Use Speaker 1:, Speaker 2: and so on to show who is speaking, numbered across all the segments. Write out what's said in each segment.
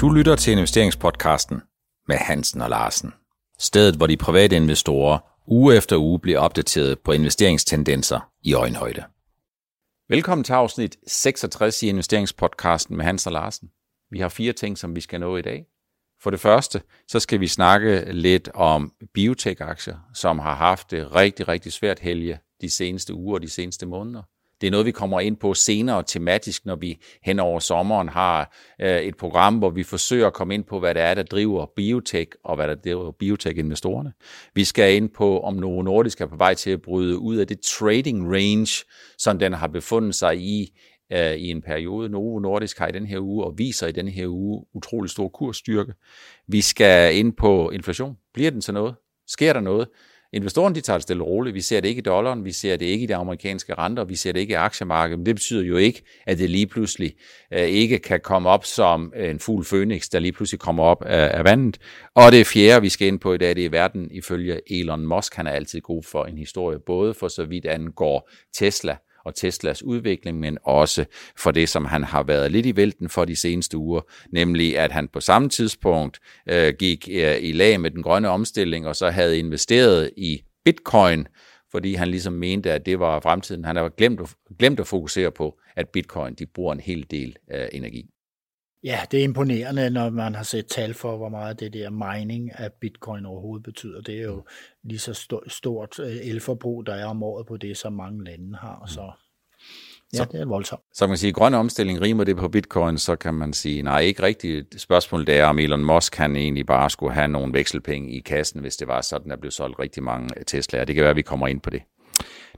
Speaker 1: Du lytter til investeringspodcasten med Hansen og Larsen. Stedet, hvor de private investorer uge efter uge bliver opdateret på investeringstendenser i øjenhøjde. Velkommen til afsnit 66 i investeringspodcasten med Hansen og Larsen. Vi har fire ting, som vi skal nå i dag. For det første, så skal vi snakke lidt om biotech-aktier, som har haft det rigtig, rigtig svært helge de seneste uger og de seneste måneder. Det er noget, vi kommer ind på senere tematisk, når vi hen over sommeren har øh, et program, hvor vi forsøger at komme ind på, hvad det er, der driver biotech, og hvad der driver biotech-investorerne. Vi skal ind på, om Novo Nordisk er på vej til at bryde ud af det trading range, som den har befundet sig i øh, i en periode. Novo Nordisk har i den her uge, og viser i den her uge, utrolig stor kursstyrke. Vi skal ind på inflation. Bliver den til noget? Sker der noget? Investorerne de tager det stille og roligt. Vi ser det ikke i dollaren, vi ser det ikke i de amerikanske renter, vi ser det ikke i aktiemarkedet, men det betyder jo ikke, at det lige pludselig øh, ikke kan komme op som en fugl fønix, der lige pludselig kommer op af, af vandet. Og det fjerde, vi skal ind på i dag, det er verden ifølge Elon Musk. Han er altid god for en historie, både for så vidt angår Tesla, og Teslas udvikling, men også for det, som han har været lidt i vælten for de seneste uger, nemlig at han på samme tidspunkt øh, gik øh, i lag med den grønne omstilling, og så havde investeret i bitcoin, fordi han ligesom mente, at det var fremtiden. Han har glemt, glemt at fokusere på, at bitcoin de bruger en hel del øh, energi.
Speaker 2: Ja, det er imponerende, når man har set tal for, hvor meget det der mining af bitcoin overhovedet betyder. Det er jo lige så stort øh, elforbrug, der er om året på det, som mange lande har. Så ja, så, det er voldsomt.
Speaker 1: Så kan man sige, at grøn omstilling rimer det på bitcoin, så kan man sige, nej, ikke rigtigt. Spørgsmålet er, om Elon Musk kan egentlig bare skulle have nogle vekselpenge i kassen, hvis det var sådan, der blev solgt rigtig mange Tesla'er. Det kan være, at vi kommer ind på det.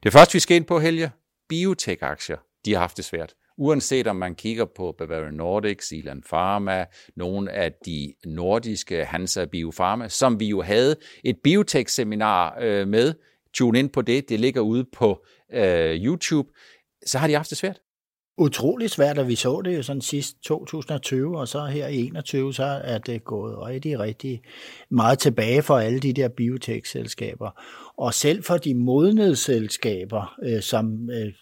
Speaker 1: Det første, vi skal ind på, Helge, biotech-aktier, de har haft det svært uanset om man kigger på Bavarian Nordic, Zealand Pharma, nogle af de nordiske Hansa Biopharma, som vi jo havde et biotech-seminar øh, med. Tune ind på det, det ligger ude på øh, YouTube. Så har de haft det svært
Speaker 2: utrolig svært, at vi så det jo sådan sidst 2020, og så her i 21, så er det gået rigtig, rigtig meget tilbage for alle de der biotech-selskaber. Og selv for de modnede selskaber, øh, som øh,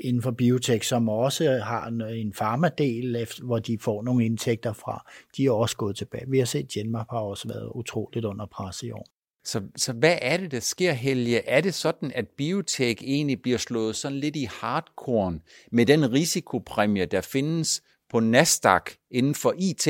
Speaker 2: inden for biotech, som også har en, en farmadel, hvor de får nogle indtægter fra, de er også gået tilbage. Vi har set Genmap har også været utroligt under pres i år.
Speaker 1: Så, så hvad er det, der sker, Helge? Er det sådan, at biotech egentlig bliver slået sådan lidt i hardcore med den risikopræmie, der findes på Nasdaq inden for IT,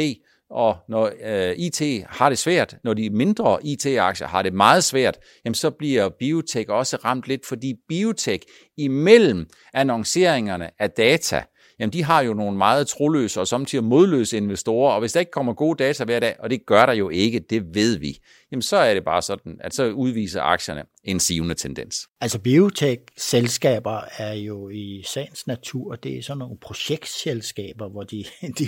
Speaker 1: og når øh, IT har det svært, når de mindre IT-aktier har det meget svært, jamen så bliver biotech også ramt lidt, fordi biotech imellem annonceringerne af data, jamen de har jo nogle meget troløse og samtidig modløse investorer, og hvis der ikke kommer gode data hver dag, og det gør der jo ikke, det ved vi, jamen så er det bare sådan, at så udviser aktierne en sivende tendens.
Speaker 2: Altså biotech-selskaber er jo i sagens natur, det er sådan nogle projektselskaber, hvor de, de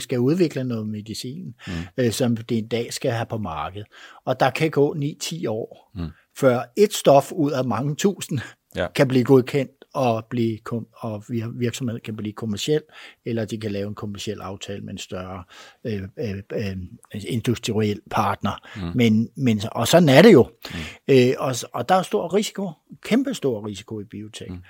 Speaker 2: skal udvikle noget medicin, mm. øh, som det en dag skal have på markedet. Og der kan gå 9-10 år, mm. før et stof ud af mange tusind ja. kan blive godkendt og, blive, og virksomheden kan blive kommersiel, eller de kan lave en kommersiel aftale med en større øh, øh, øh, industriel partner. Mm. Men, men, og sådan er det jo. Mm. Øh, og, og der er stor risiko, kæmpe stor risiko i biotech. Mm.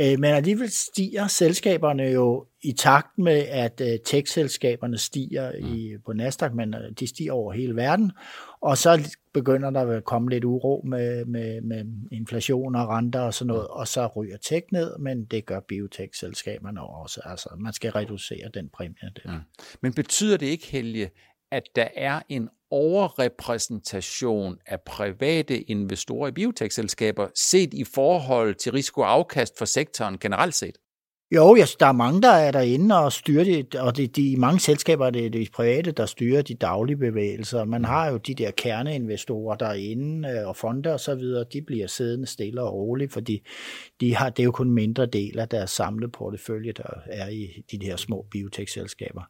Speaker 2: Øh, men alligevel stiger selskaberne jo i takt med, at øh, tech-selskaberne stiger mm. i, på Nasdaq, men øh, de stiger over hele verden. Og så begynder der at komme lidt uro med, med, med inflation og renter og sådan noget, og så ryger tech ned, men det gør biotech-selskaberne også. Altså, man skal reducere den præmie der. Mm.
Speaker 1: Men betyder det ikke, Helge, at der er en overrepræsentation af private investorer i biotech-selskaber set i forhold til risikoafkast for sektoren generelt set?
Speaker 2: Jo, ja, der er mange, der er derinde og styrer det, og det, de, mange selskaber er det de private, der styrer de daglige bevægelser. Man har jo de der kerneinvestorer derinde, øh, og fonde og så videre, de bliver siddende stille og roligt, fordi de har, det er jo kun en mindre del af deres samlede portefølje, der er i de her små biotech-selskaber.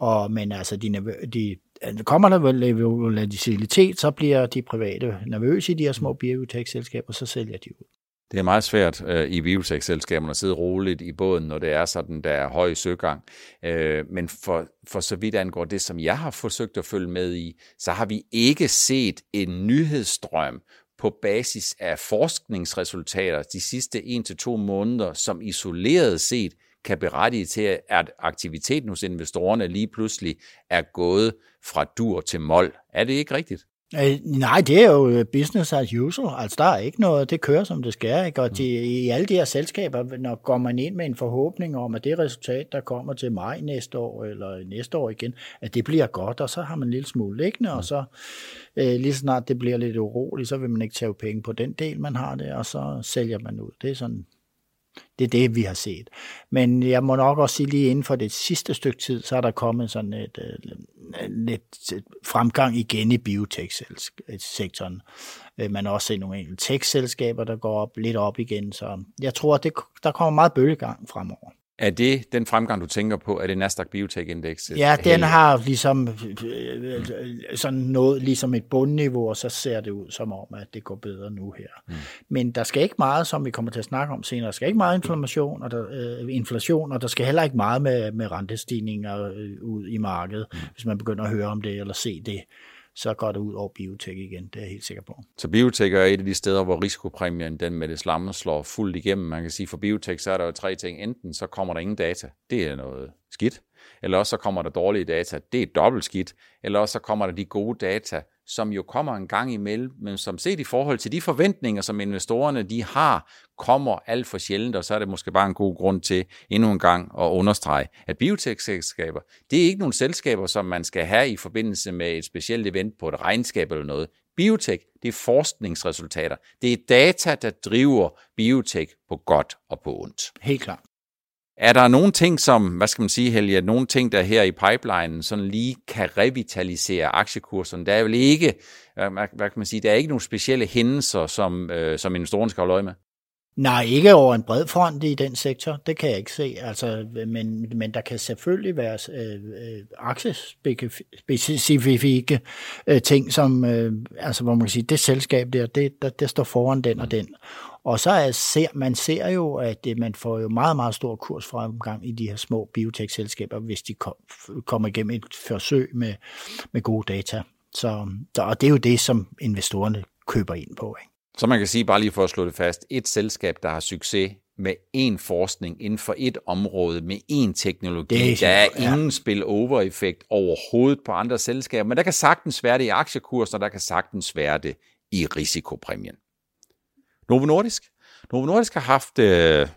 Speaker 2: Og, men altså, de, de, kommer der vel volatilitet, så bliver de private nervøse i de her små biotech-selskaber, så sælger de ud.
Speaker 1: Det er meget svært øh, i biotech-selskaberne at sidde roligt i båden, når det er sådan, der er høj søgang. Øh, men for, for så vidt angår det, som jeg har forsøgt at følge med i, så har vi ikke set en nyhedsstrøm på basis af forskningsresultater de sidste 1-2 måneder, som isoleret set kan berettige til, at aktiviteten hos investorerne lige pludselig er gået fra dur til mål. Er det ikke rigtigt?
Speaker 2: Øh, nej, det er jo business as usual. Altså, der er ikke noget, det kører som det skal. Ikke? Og de, i alle de her selskaber, når går man ind med en forhåbning om, at det resultat, der kommer til maj næste år, eller næste år igen, at det bliver godt, og så har man en lille smule liggende, og så øh, lige snart det bliver lidt uroligt, så vil man ikke tage penge på den del, man har det, og så sælger man ud. Det er sådan det er det, vi har set. Men jeg må nok også sige, lige inden for det sidste stykke tid, så er der kommet sådan et, et, et lidt fremgang igen i biotech-sektoren. Øh, man har også set nogle enkelte tech-selskaber, der går op, lidt op igen, så jeg tror, at det, der kommer meget bølgegang fremover.
Speaker 1: Er det den fremgang, du tænker på? Er det Nasdaq Biotech Index?
Speaker 2: Ja, den har ligesom sådan noget, ligesom et bundniveau, og så ser det ud som om, at det går bedre nu her. Mm. Men der skal ikke meget, som vi kommer til at snakke om senere, der skal ikke meget inflation, og der, øh, inflation, og der skal heller ikke meget med, med rentestigninger øh, ud i markedet, mm. hvis man begynder at høre om det eller se det så går det ud over biotek igen, det er jeg helt sikker på.
Speaker 1: Så biotek er et af de steder, hvor risikopræmien den med det slamme slår fuldt igennem. Man kan sige, for biotek så er der jo tre ting. Enten så kommer der ingen data, det er noget skidt. Eller også så kommer der dårlige data, det er dobbelt skidt. Eller også så kommer der de gode data, som jo kommer en gang imellem, men som set i forhold til de forventninger, som investorerne de har, kommer alt for sjældent, og så er det måske bare en god grund til endnu en gang at understrege, at biotech-selskaber, det er ikke nogle selskaber, som man skal have i forbindelse med et specielt event på et regnskab eller noget. Biotech, det er forskningsresultater. Det er data, der driver biotech på godt og på ondt.
Speaker 2: Helt klart.
Speaker 1: Er der nogle ting, som, hvad skal man sige, Helge, nogle ting, der her i pipelinen sådan lige kan revitalisere aktiekursen? Der er vel ikke, hvad, hvad kan man sige, der er ikke nogle specielle hændelser, som, øh, som investorerne skal holde øje med?
Speaker 2: Nej, ikke over en bred front i den sektor, det kan jeg ikke se. Altså, men, men der kan selvfølgelig være øh, øh, aktiespecifikke øh, ting, som, øh, altså, hvor man kan sige, det selskab der, det, der, det står foran den og den. Og så er, ser man ser jo, at øh, man får jo meget, meget stor kursfremgang i de her små biotech-selskaber, hvis de kom, kommer igennem et forsøg med, med gode data. Så, og det er jo det, som investorerne køber ind på. Ikke?
Speaker 1: Så man kan sige, bare lige for at slå det fast, et selskab, der har succes med én forskning inden for et område, med én teknologi. Det er der er ja. ingen spill-over-effekt overhovedet på andre selskaber, men der kan sagtens være det i aktiekursen, og der kan sagtens være det i risikopræmien. Novo Nordisk. Novo Nordisk har haft øh,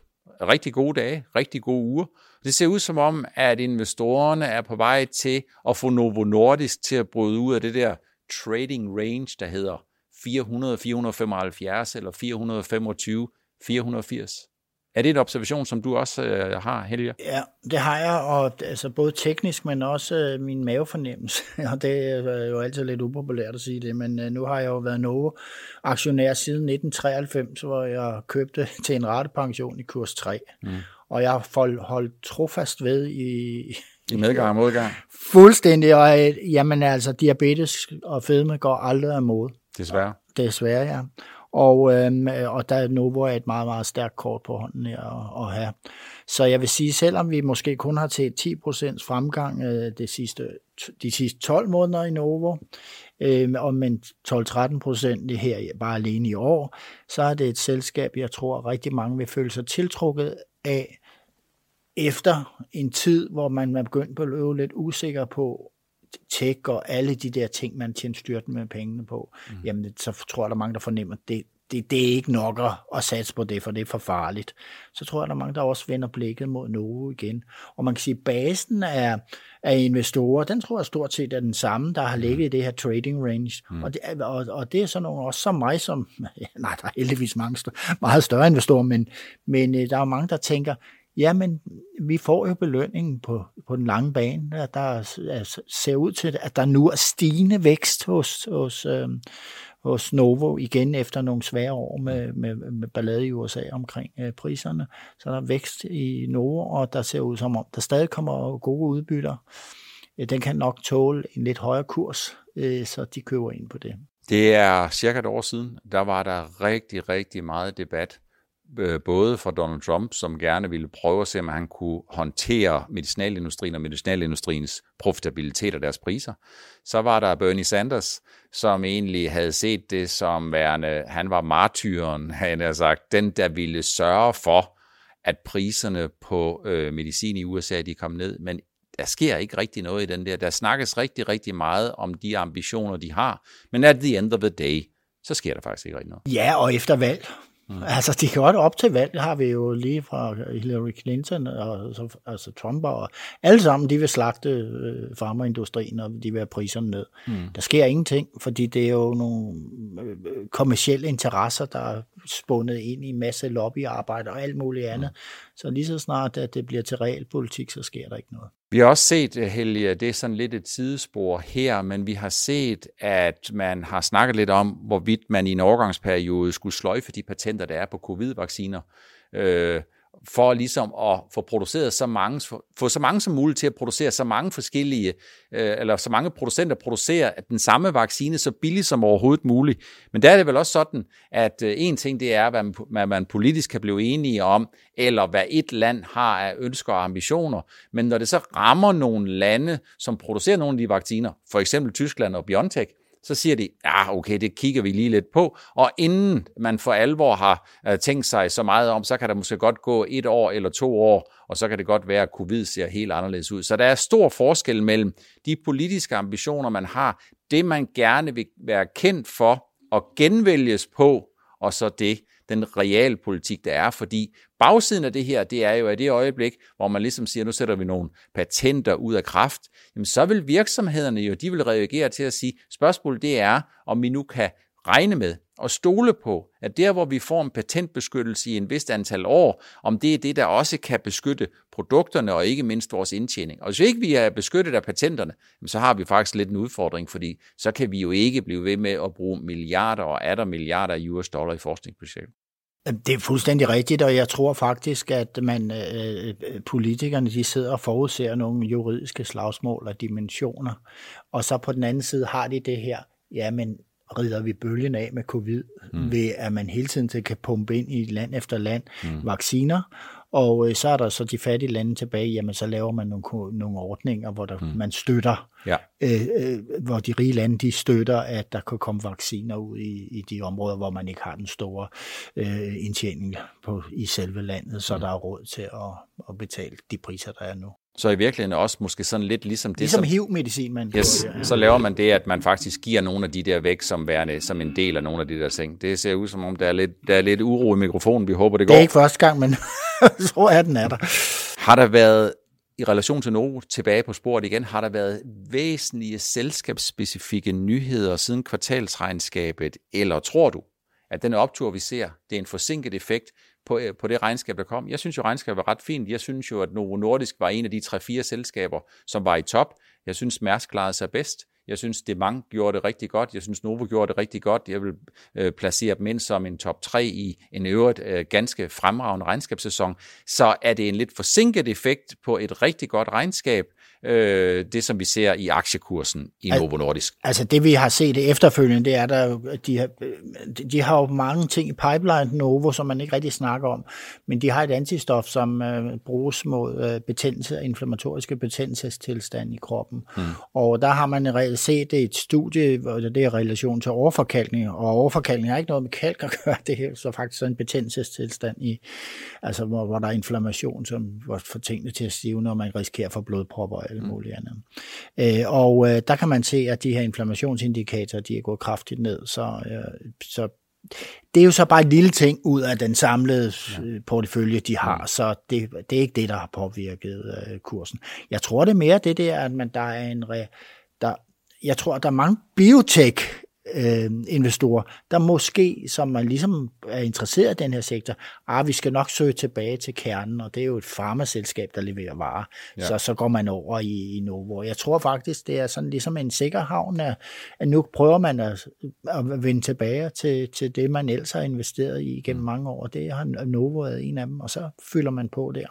Speaker 1: rigtig gode dage, rigtig gode uger. Det ser ud som om, at investorerne er på vej til at få Novo Nordisk til at bryde ud af det der trading range, der hedder 400, 475 eller 425, 480. Er det en observation, som du også øh, har, Helge?
Speaker 2: Ja, det har jeg, og altså både teknisk, men også øh, min mavefornemmelse. og det er jo altid lidt upopulært at sige det, men øh, nu har jeg jo været Novo-aktionær siden 1993, hvor jeg købte til en ratepension i kurs 3. Mm. Og jeg har holdt trofast ved i,
Speaker 1: i medgang og modgang.
Speaker 2: Fuldstændig, og øh, jamen altså, diabetes og fedme går aldrig af mod.
Speaker 1: Desværre.
Speaker 2: Desværre, ja. Og, øhm, og der er Novo er et meget, meget stærkt kort på hånden at, at have. Så jeg vil sige, selvom vi måske kun har til 10% fremgang øh, det sidste, de sidste 12 måneder i Novo, øh, og men 12-13% her bare alene i år, så er det et selskab, jeg tror rigtig mange vil føle sig tiltrukket af, efter en tid, hvor man er begyndt at løbe lidt usikker på, tech og alle de der ting, man tjener styrten med pengene på, mm. jamen så tror jeg, der er mange, der fornemmer, at det, det, det er ikke nok at, at satse på det, for det er for farligt. Så tror jeg, der er mange, der også vender blikket mod Novo igen. Og man kan sige, at basen af, af investorer, den tror jeg stort set er den samme, der har ligget mm. i det her trading range. Mm. Og, det, og, og det er sådan nogle, også som mig, som, nej, der er heldigvis mange meget større investorer, men, men øh, der er mange, der tænker, Jamen, vi får jo belønningen på, på den lange bane. Der, der ser ud til, at der nu er stigende vækst hos, hos, øh, hos Novo igen efter nogle svære år med, med, med ballade i USA omkring øh, priserne. Så der er vækst i Novo, og der ser ud som om, der stadig kommer gode udbytter. Øh, den kan nok tåle en lidt højere kurs, øh, så de køber ind på det.
Speaker 1: Det er cirka et år siden, der var der rigtig, rigtig meget debat Øh, både fra Donald Trump, som gerne ville prøve at se, om han kunne håndtere medicinalindustrien og medicinalindustriens profitabilitet og deres priser. Så var der Bernie Sanders, som egentlig havde set det som værende, han var martyren, han har sagt, den der ville sørge for, at priserne på øh, medicin i USA de kom ned, men der sker ikke rigtig noget i den der. Der snakkes rigtig, rigtig meget om de ambitioner, de har, men at the end of the day, så sker der faktisk ikke rigtig noget.
Speaker 2: Ja, og efter valg. Mm. Altså, de kan godt op til valg, har vi jo lige fra Hillary Clinton og så, altså Trump og alle sammen, de vil slagte øh, farmerindustrien, og de vil have priserne ned. Mm. Der sker ingenting, fordi det er jo nogle øh, kommersielle interesser, der er spundet ind i masse lobbyarbejde og alt muligt andet. Mm. Så lige så snart, at det bliver til realpolitik, så sker der ikke noget.
Speaker 1: Vi har også set, øh, Helge, det er sådan lidt et sidespor her, men vi har set, at man har snakket lidt om, hvorvidt man i en overgangsperiode skulle sløjfe de patenter, der er på covid-vacciner. Øh, for ligesom at få produceret så mange, få så mange som muligt til at producere så mange forskellige, øh, eller så mange producenter producerer den samme vaccine så billigt som overhovedet muligt. Men der er det vel også sådan, at øh, en ting det er, hvad man, hvad man politisk kan blive enige om, eller hvad et land har af ønsker og ambitioner. Men når det så rammer nogle lande, som producerer nogle af de vacciner, for eksempel Tyskland og BioNTech, så siger de, ja okay, det kigger vi lige lidt på, og inden man for alvor har øh, tænkt sig så meget om, så kan der måske godt gå et år eller to år, og så kan det godt være, at covid ser helt anderledes ud. Så der er stor forskel mellem de politiske ambitioner, man har, det man gerne vil være kendt for og genvælges på, og så det, den realpolitik, der er, fordi bagsiden af det her, det er jo, at det øjeblik, hvor man ligesom siger, nu sætter vi nogle patenter ud af kraft, jamen så vil virksomhederne jo, de vil reagere til at sige, spørgsmålet det er, om vi nu kan regne med og stole på, at der, hvor vi får en patentbeskyttelse i en vist antal år, om det er det, der også kan beskytte produkterne og ikke mindst vores indtjening. Og hvis ikke vi er beskyttet af patenterne, så har vi faktisk lidt en udfordring, fordi så kan vi jo ikke blive ved med at bruge milliarder og atter milliarder af US dollar i forskningsprojekter.
Speaker 2: Det er fuldstændig rigtigt, og jeg tror faktisk, at man øh, politikerne de sidder og forudser nogle juridiske slagsmål og dimensioner, og så på den anden side har de det her, ja, men rider vi bølgen af med covid, mm. ved at man hele tiden kan pumpe ind i land efter land mm. vacciner, og øh, så er der så de fattige lande tilbage, jamen så laver man nogle, nogle ordninger, hvor der, mm. man støtter, ja. øh, øh, hvor de rige lande de støtter, at der kan komme vacciner ud i, i de områder, hvor man ikke har den store øh, indtjening på, i selve landet, så mm. der er råd til at, at betale de priser, der er nu.
Speaker 1: Så i virkeligheden også måske sådan lidt ligesom det,
Speaker 2: ligesom som... HIV-medicin, man
Speaker 1: yes, ja. så laver man det, at man faktisk giver nogle af de der væk som værende, som en del af nogle af de der ting. Det ser ud som om, der er lidt, der er lidt uro i mikrofonen. Vi håber, det går.
Speaker 2: Det er ikke første gang, men så er den er der.
Speaker 1: Har der været, i relation til Novo, tilbage på sporet igen, har der været væsentlige selskabsspecifikke nyheder siden kvartalsregnskabet, eller tror du, at den optur, vi ser, det er en forsinket effekt på, øh, på det regnskab, der kom. Jeg synes jo, regnskabet var ret fint. Jeg synes jo, at Novo Nordisk var en af de 3-4 selskaber, som var i top. Jeg synes, Mærsk klarede sig bedst. Jeg synes, Demang gjorde det rigtig godt. Jeg synes, Novo gjorde det rigtig godt. Jeg vil øh, placere dem ind som en top 3 i en øvrigt øh, ganske fremragende regnskabssæson. Så er det en lidt forsinket effekt på et rigtig godt regnskab, øh, det, som vi ser i aktiekursen i Novo Nordisk.
Speaker 2: Altså det, vi har set efterfølgende, det er, der de har, de har jo mange ting i pipeline, Novo, som man ikke rigtig snakker om, men de har et antistof, som øh, bruges mod øh, betændelse, inflammatoriske betændelsestilstand i kroppen. Mm. Og der har man set et studie, hvor det er relation til overforkalkning, og overforkalkning har ikke noget med kalk at gøre, det er så faktisk en betændelsestilstand, i, altså hvor, hvor der er inflammation, som får tingene til at stive, når man risikerer for blodpropper alt mm. muligt andet. Øh, og øh, der kan man se, at de her inflammationsindikatorer, de er gået kraftigt ned, så, øh, så det er jo så bare en lille ting ud af den samlede ja. Øh, portefølje, de har, mm. så det, det er ikke det, der har påvirket øh, kursen. Jeg tror det er mere det der, at man, der er en... Re, der, jeg tror, der er mange biotech øh, investorer, der måske, som man ligesom er interesseret i den her sektor, ah, vi skal nok søge tilbage til kernen, og det er jo et farmaselskab, der leverer varer. Ja. Så, så går man over i, i Novo. Jeg tror faktisk, det er sådan ligesom en sikker havn, at, at nu prøver man at, at vende tilbage til, til det, man ellers har investeret i gennem mm. mange år. Det har Novo været en af dem, og så fylder man på der.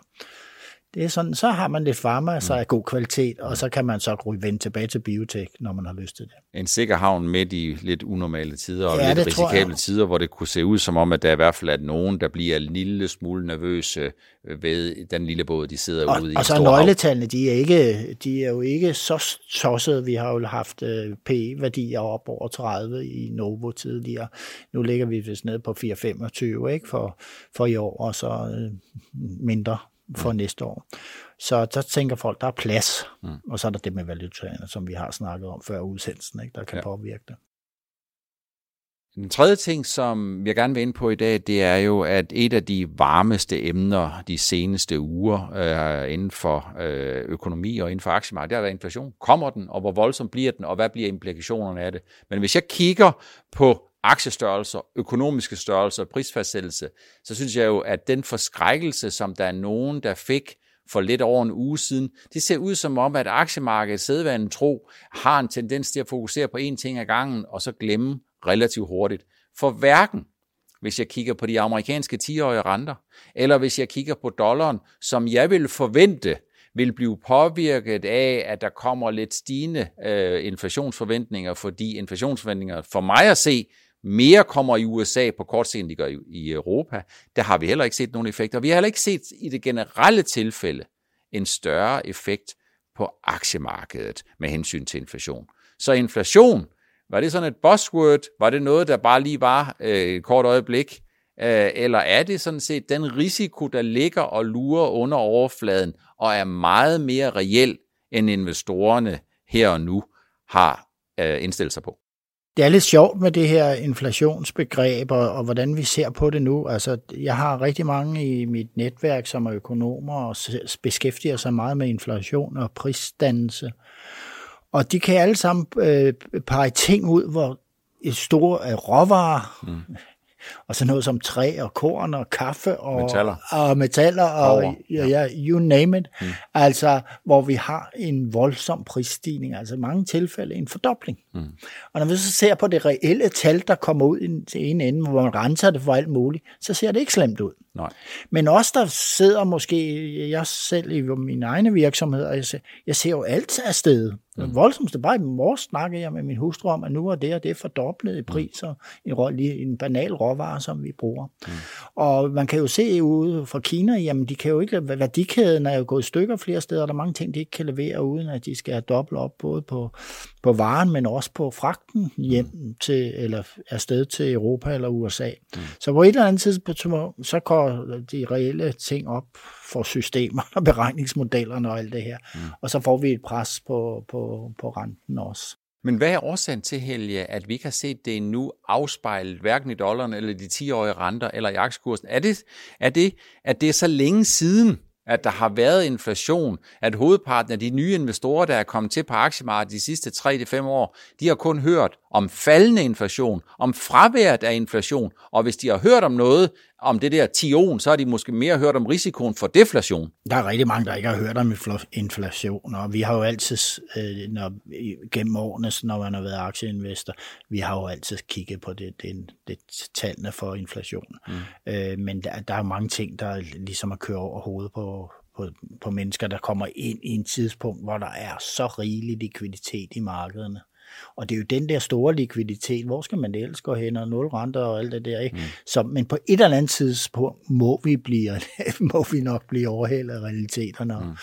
Speaker 2: Det er sådan, så har man lidt farma, så er god kvalitet, og så kan man så vende tilbage til biotek, når man har lyst til det.
Speaker 1: En sikker havn midt i lidt unormale tider og ja, lidt risikable tider, hvor det kunne se ud som om, at der i hvert fald er nogen, der bliver en lille smule nervøse ved den lille båd, de sidder
Speaker 2: og,
Speaker 1: ude i.
Speaker 2: Og så nøgletallene, de er, ikke, de er jo ikke så tossede. Vi har jo haft uh, PE-værdier op over 30 i Novo tidligere. Nu ligger vi vist ned på 4,25 ikke, for, for i år, og så uh, mindre for næste år. Så der tænker folk, der er plads. Mm. Og så er der det med valutaerne, som vi har snakket om før udsendelsen, ikke, der kan ja. påvirke det.
Speaker 1: Den tredje ting, som jeg gerne vil ind på i dag, det er jo, at et af de varmeste emner de seneste uger øh, inden for øh, økonomi og inden for aktiemarkedet, det har været inflation. Kommer den, og hvor voldsom bliver den, og hvad bliver implikationerne af det? Men hvis jeg kigger på aktiestørrelser, økonomiske størrelser, prisfastsættelse, så synes jeg jo, at den forskrækkelse, som der er nogen, der fik for lidt over en uge siden, det ser ud som om, at aktiemarkedet sædvanen tro har en tendens til at fokusere på én ting ad gangen, og så glemme relativt hurtigt. For hverken, hvis jeg kigger på de amerikanske 10-årige renter, eller hvis jeg kigger på dollaren, som jeg vil forvente, vil blive påvirket af, at der kommer lidt stigende øh, inflationsforventninger, fordi inflationsforventninger for mig at se mere kommer i USA på kort sigt, end de gør i, Europa. Der har vi heller ikke set nogen effekt, og vi har heller ikke set i det generelle tilfælde en større effekt på aktiemarkedet med hensyn til inflation. Så inflation, var det sådan et buzzword? Var det noget, der bare lige var øh, et kort øjeblik? Øh, eller er det sådan set den risiko, der ligger og lurer under overfladen, og er meget mere reel, end investorerne her og nu har øh, indstillet sig på?
Speaker 2: Det er lidt sjovt med det her inflationsbegreb, og, og hvordan vi ser på det nu. Altså, jeg har rigtig mange i mit netværk, som er økonomer og beskæftiger sig meget med inflation og prisdannelse. Og de kan alle sammen øh, pege ting ud, hvor et store øh, råvarer, mm og så noget som træ og korn og kaffe og
Speaker 1: metaller,
Speaker 2: og, metaller og ja, ja, you name it. Mm. Altså, hvor vi har en voldsom prisstigning, altså i mange tilfælde en fordobling. Mm. Og når vi så ser på det reelle tal, der kommer ud til en ende, hvor man renser det for alt muligt, så ser det ikke slemt ud.
Speaker 1: Nej.
Speaker 2: Men også der sidder måske, jeg selv i min egne virksomhed, og jeg ser, jeg ser jo alt afsted. Mm. Voldsomste, bare i morges snakkede jeg med min hustru om, at nu er det og det fordoblet i priser, mm. en, lige en banal råvare, som vi bruger. Mm. Og man kan jo se ude fra Kina, jamen de kan jo ikke, værdikæden er jo gået i stykker flere steder, og der er mange ting, de ikke kan levere, uden at de skal have dobbelt op, både på, på varen, men også på fragten hjem mm. til, eller afsted til Europa eller USA. Mm. Så på et eller andet tidspunkt, så går de reelle ting op for systemer og beregningsmodellerne og alt det her. Mm. Og så får vi et pres på, på, på renten også.
Speaker 1: Men hvad er årsagen til, Helge, at vi ikke har set det endnu afspejlet, hverken i dollaren eller de 10-årige renter eller i aktiekursen? Er det, er det, at det er så længe siden, at der har været inflation, at hovedparten af de nye investorer, der er kommet til på aktiemarkedet de sidste 3-5 år, de har kun hørt om faldende inflation, om fraværet af inflation, og hvis de har hørt om noget, om det der tion, så har de måske mere hørt om risikoen for deflation.
Speaker 2: Der er rigtig mange, der ikke har hørt om inflation, og vi har jo altid, øh, når, gennem årene, når man har været aktieinvestor, vi har jo altid kigget på det, det, det tallene for inflation. Mm. Øh, men der, der er mange ting, der ligesom at køre over hovedet på, på, på mennesker, der kommer ind i en tidspunkt, hvor der er så rigelig likviditet i markederne. Og det er jo den der store likviditet, hvor skal man ellers gå hen, og nul renter og alt det der. Ikke? Mm. Så, men på et eller andet tidspunkt må vi, blive, må vi nok blive overhældet af realiteterne. Mm.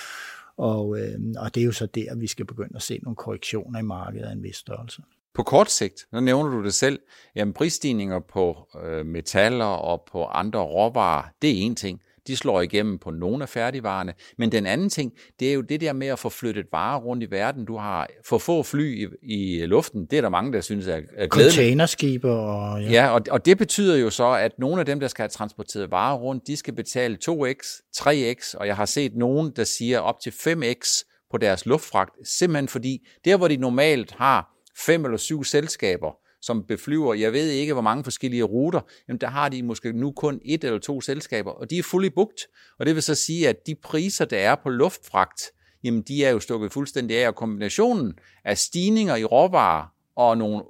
Speaker 2: Og, øh, og det er jo så der, vi skal begynde at se nogle korrektioner i markedet af en vis størrelse.
Speaker 1: På kort sigt, nu nævner du det selv, jamen prisstigninger på øh, metaller og på andre råvarer, det er en ting de slår igennem på nogle af færdigvarerne. Men den anden ting, det er jo det der med at få flyttet varer rundt i verden. Du har for få fly i, i luften. Det er der mange, der synes er, er glædeligt.
Speaker 2: Containerskibe og...
Speaker 1: Ja, ja og, og det betyder jo så, at nogle af dem, der skal have transporteret varer rundt, de skal betale 2x, 3x, og jeg har set nogen, der siger op til 5x på deres luftfragt, simpelthen fordi der, hvor de normalt har fem eller syv selskaber, som beflyver, jeg ved ikke, hvor mange forskellige ruter, jamen der har de måske nu kun et eller to selskaber, og de er fully booked. Og det vil så sige, at de priser, der er på luftfragt, jamen de er jo stukket fuldstændig af, og kombinationen af stigninger i råvarer og nogle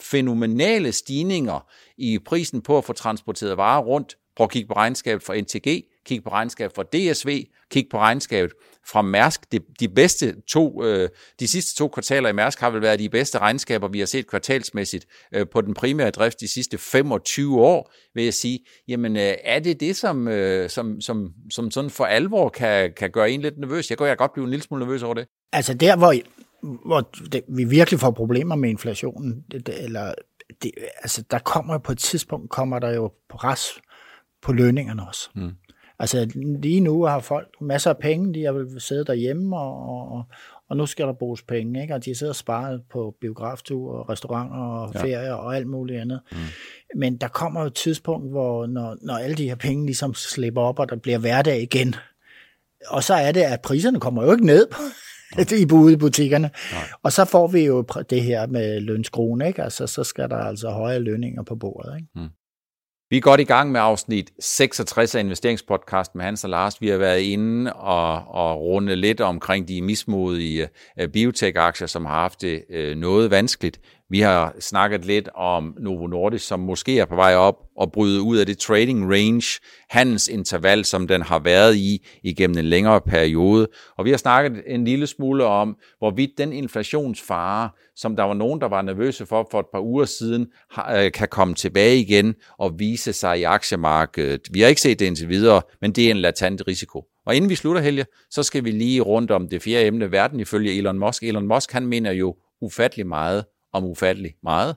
Speaker 1: fænomenale stigninger i prisen på at få transporteret varer rundt Prøv at kigge på regnskabet for NTG, kig på regnskabet for DSV, kig på regnskabet fra Mærsk. De, de bedste to, øh, de sidste to kvartaler i Mærsk har vel været de bedste regnskaber, vi har set kvartalsmæssigt øh, på den primære drift de sidste 25 år, vil jeg sige. Jamen, øh, er det det, som, øh, som, som, som sådan for alvor kan, kan gøre en lidt nervøs? Jeg kan jeg godt blive en lille smule nervøs over det.
Speaker 2: Altså der, hvor, hvor det, vi virkelig får problemer med inflationen, det, det, eller det, altså der kommer på et tidspunkt, kommer der jo pres på lønningerne også. Mm. Altså lige nu har folk masser af penge, de har siddet derhjemme, og, og, og nu skal der bruges penge, ikke? og de sidder og sparer på biograftur, og restauranter og ja. ferier og alt muligt andet. Mm. Men der kommer jo et tidspunkt, hvor når, når alle de her penge ligesom slipper op, og der bliver hverdag igen, og så er det, at priserne kommer jo ikke ned i ude i butikkerne. Nej. Og så får vi jo det her med lønskruen, ikke? Altså, så skal der altså høje lønninger på bordet. Ikke? Mm.
Speaker 1: Vi er godt i gang med afsnit 66 af investeringspodcast med Hans og Lars. Vi har været inde og, og runde lidt omkring de mismodige øh, biotech-aktier, som har haft det øh, noget vanskeligt. Vi har snakket lidt om Novo Nordisk, som måske er på vej op og bryde ud af det trading range, handelsinterval, som den har været i igennem en længere periode. Og vi har snakket en lille smule om, hvorvidt den inflationsfare, som der var nogen, der var nervøse for for et par uger siden, øh, kan komme tilbage igen og vise sig i aktiemarkedet. Vi har ikke set det indtil videre, men det er en latent risiko. Og inden vi slutter, Helge, så skal vi lige rundt om det fjerde emne, verden ifølge Elon Musk. Elon Musk, han mener jo ufattelig meget om ufattelig meget.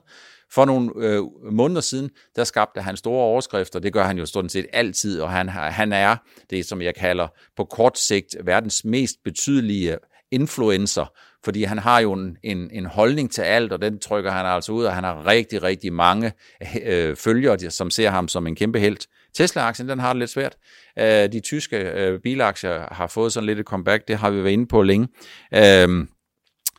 Speaker 1: For nogle øh, måneder siden, der skabte han store overskrifter. Det gør han jo stort set altid, og han, han er det, som jeg kalder på kort sigt verdens mest betydelige influencer, fordi han har jo en, en, en holdning til alt, og den trykker han altså ud, og han har rigtig, rigtig mange øh, følgere, som ser ham som en kæmpe held. Tesla-aktien, den har det lidt svært. Øh, de tyske øh, bilaktier har fået sådan lidt et comeback, det har vi været inde på længe. Øh,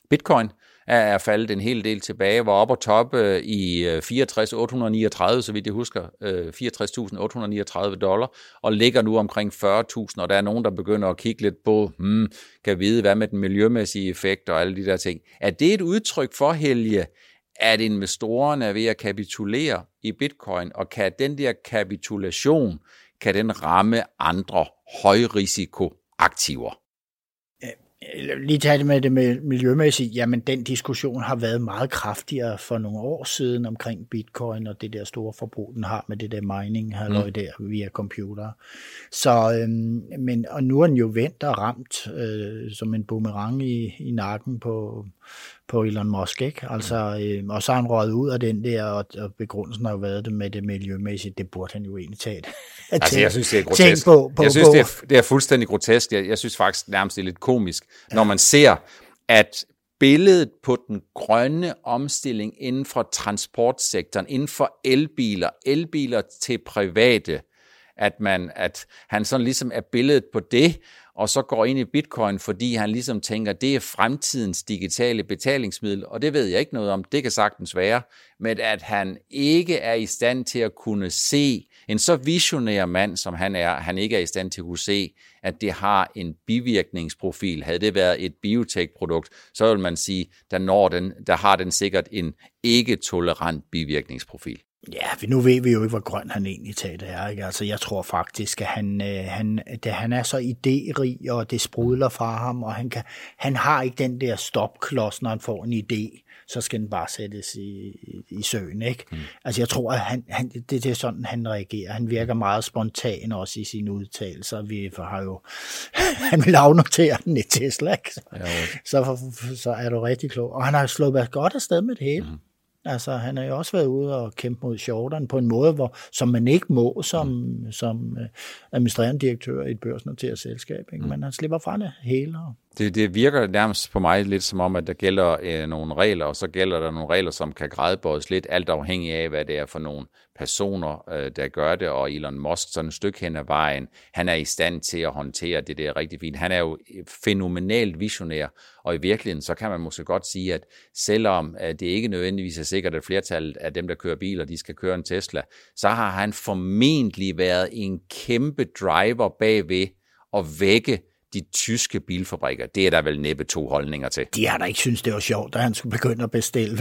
Speaker 1: Bitcoin, er faldet en hel del tilbage, var op og toppe øh, i øh, 64.839, så vidt jeg husker, øh, 64.839 dollar, og ligger nu omkring 40.000, og der er nogen, der begynder at kigge lidt på, hmm, kan vide, hvad med den miljømæssige effekt og alle de der ting. Er det et udtryk for, Helge, at investorerne er ved at kapitulere i bitcoin, og kan den der kapitulation, kan den ramme andre højrisikoaktiver?
Speaker 2: Lige tage det med det med miljømæssigt, jamen den diskussion har været meget kraftigere for nogle år siden omkring bitcoin og det der store forbrug, den har med det der mining halløj mm. der via computer. Så, øhm, men, og nu er den jo vendt og ramt øh, som en boomerang i, i nakken på, på Elon Musk, ikke? Altså, øh, og så har han røget ud af den der, og, og begrundelsen har jo været det med det miljømæssige, det burde han jo egentlig tage
Speaker 1: altså, jeg synes, det er grotesk. På, på, jeg synes, det er, det er fuldstændig grotesk. Jeg, jeg synes faktisk nærmest, det er lidt komisk, ja. når man ser, at billedet på den grønne omstilling inden for transportsektoren, inden for elbiler, elbiler til private, at, man, at han sådan ligesom er billedet på det, og så går ind i bitcoin, fordi han ligesom tænker, det er fremtidens digitale betalingsmiddel, og det ved jeg ikke noget om, det kan sagtens være, men at han ikke er i stand til at kunne se, en så visionær mand som han er, han ikke er i stand til at kunne se, at det har en bivirkningsprofil. Havde det været et biotech-produkt, så vil man sige, der, når den, der har den sikkert en ikke-tolerant bivirkningsprofil.
Speaker 2: Ja, nu ved vi jo ikke, hvor grøn han egentlig tager det er. Ikke? Altså, jeg tror faktisk, at han, øh, han, det, han er så idérig, og det sprudler fra ham, og han, kan, han har ikke den der stopklods, når han får en idé så skal den bare sættes i, i søen. Ikke? Mm. Altså jeg tror, at han, han, det, det er sådan, han reagerer. Han virker meget spontan også i sine udtalelser. Vi har jo, han vil afnotere den i Tesla. Ikke? Ja, så, så er du rigtig klog. Og han har slået godt afsted med det hele. Mm. Altså, han har jo også været ude og kæmpe mod Jordan på en måde, hvor, som man ikke må som, mm. som uh, administrerende direktør i et børsnoteret selskab. Ikke? Mm. Men han slipper fra det hele.
Speaker 1: Det, det virker nærmest på mig lidt som om, at der gælder øh, nogle regler, og så gælder der nogle regler, som kan grædebøjes lidt, alt afhængig af, hvad det er for nogle personer, øh, der gør det, og Elon Musk sådan et stykke hen ad vejen, han er i stand til at håndtere det der rigtig fint. Han er jo fænomenalt visionær, og i virkeligheden, så kan man måske godt sige, at selvom at øh, det ikke nødvendigvis er sikkert, at flertallet af dem, der kører biler, de skal køre en Tesla, så har han formentlig været en kæmpe driver bagved at vække de tyske bilfabrikker, det er der vel næppe to holdninger til.
Speaker 2: De har da ikke synes det var sjovt, at han skulle begynde at bestille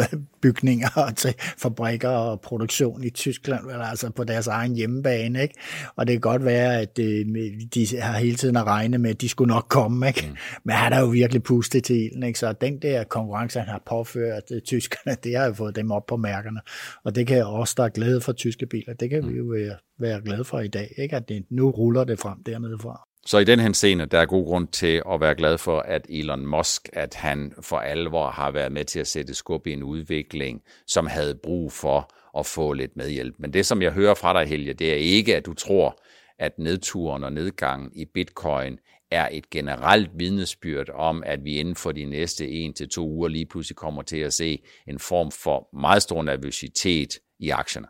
Speaker 2: bygninger til fabrikker og produktion i Tyskland, altså på deres egen hjemmebane. Ikke? Og det kan godt være, at øh, de har hele tiden at regne med, at de skulle nok komme. Ikke? Mm. Men han er jo virkelig pustet til ilden. Ikke? Så den der konkurrence, han har påført øh, tyskerne, det har jo fået dem op på mærkerne. Og det kan også, der er glæde for tyske biler, det kan mm. vi jo være, være glade for i dag, ikke? at det, nu ruller det frem dernede fra.
Speaker 1: Så i den her scene, der er god grund til at være glad for, at Elon Musk, at han for alvor har været med til at sætte skub i en udvikling, som havde brug for at få lidt medhjælp. Men det, som jeg hører fra dig, Helge, det er ikke, at du tror, at nedturen og nedgangen i bitcoin er et generelt vidnesbyrd om, at vi inden for de næste en til to uger lige pludselig kommer til at se en form for meget stor nervøsitet i aktierne.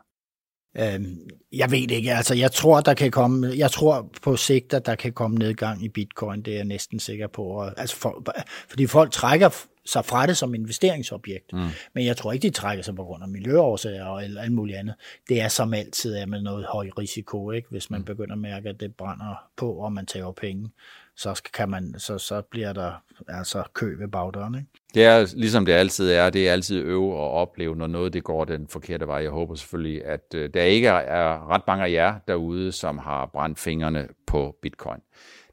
Speaker 2: Øhm, jeg ved ikke, altså jeg tror, der kan komme, jeg tror på sigt, at der kan komme nedgang i bitcoin, det er jeg næsten sikker på. Altså for, fordi folk trækker sig fra det som investeringsobjekt, mm. men jeg tror ikke, de trækker sig på grund af miljøårsager eller alt muligt andet. Det er som altid er med noget høj risiko, ikke? hvis man mm. begynder at mærke, at det brænder på, og man tager penge så, kan man, så, så bliver der altså kø ved bagdøren. Ikke?
Speaker 1: Det er ligesom det altid er. Det er altid øve og opleve, når noget det går den forkerte vej. Jeg håber selvfølgelig, at øh, der ikke er ret mange af jer derude, som har brændt fingrene på bitcoin.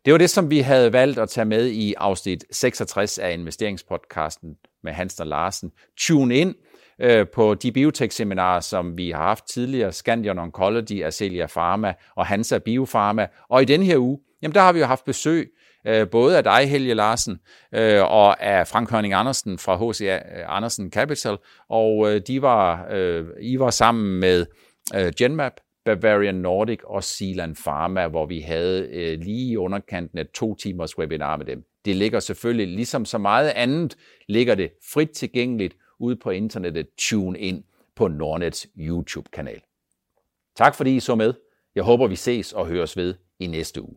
Speaker 1: Det var det, som vi havde valgt at tage med i afsnit 66 af investeringspodcasten med Hans og Larsen. Tune ind øh, på de biotech-seminarer, som vi har haft tidligere, Scandion Oncology, Acelia Pharma og Hansa Biofarma. Og i den her uge, jamen der har vi jo haft besøg øh, både af dig, Helge Larsen, øh, og af Frank Hørning Andersen fra H.C. Øh, Andersen Capital, og øh, de var, øh, I var sammen med øh, Genmap, Bavarian Nordic og Sealand Pharma, hvor vi havde øh, lige i underkanten af to timers webinar med dem. Det ligger selvfølgelig, ligesom så meget andet, ligger det frit tilgængeligt ude på internettet. Tune ind på Nordnets YouTube-kanal. Tak fordi I så med. Jeg håber, vi ses og høres ved i næste uge.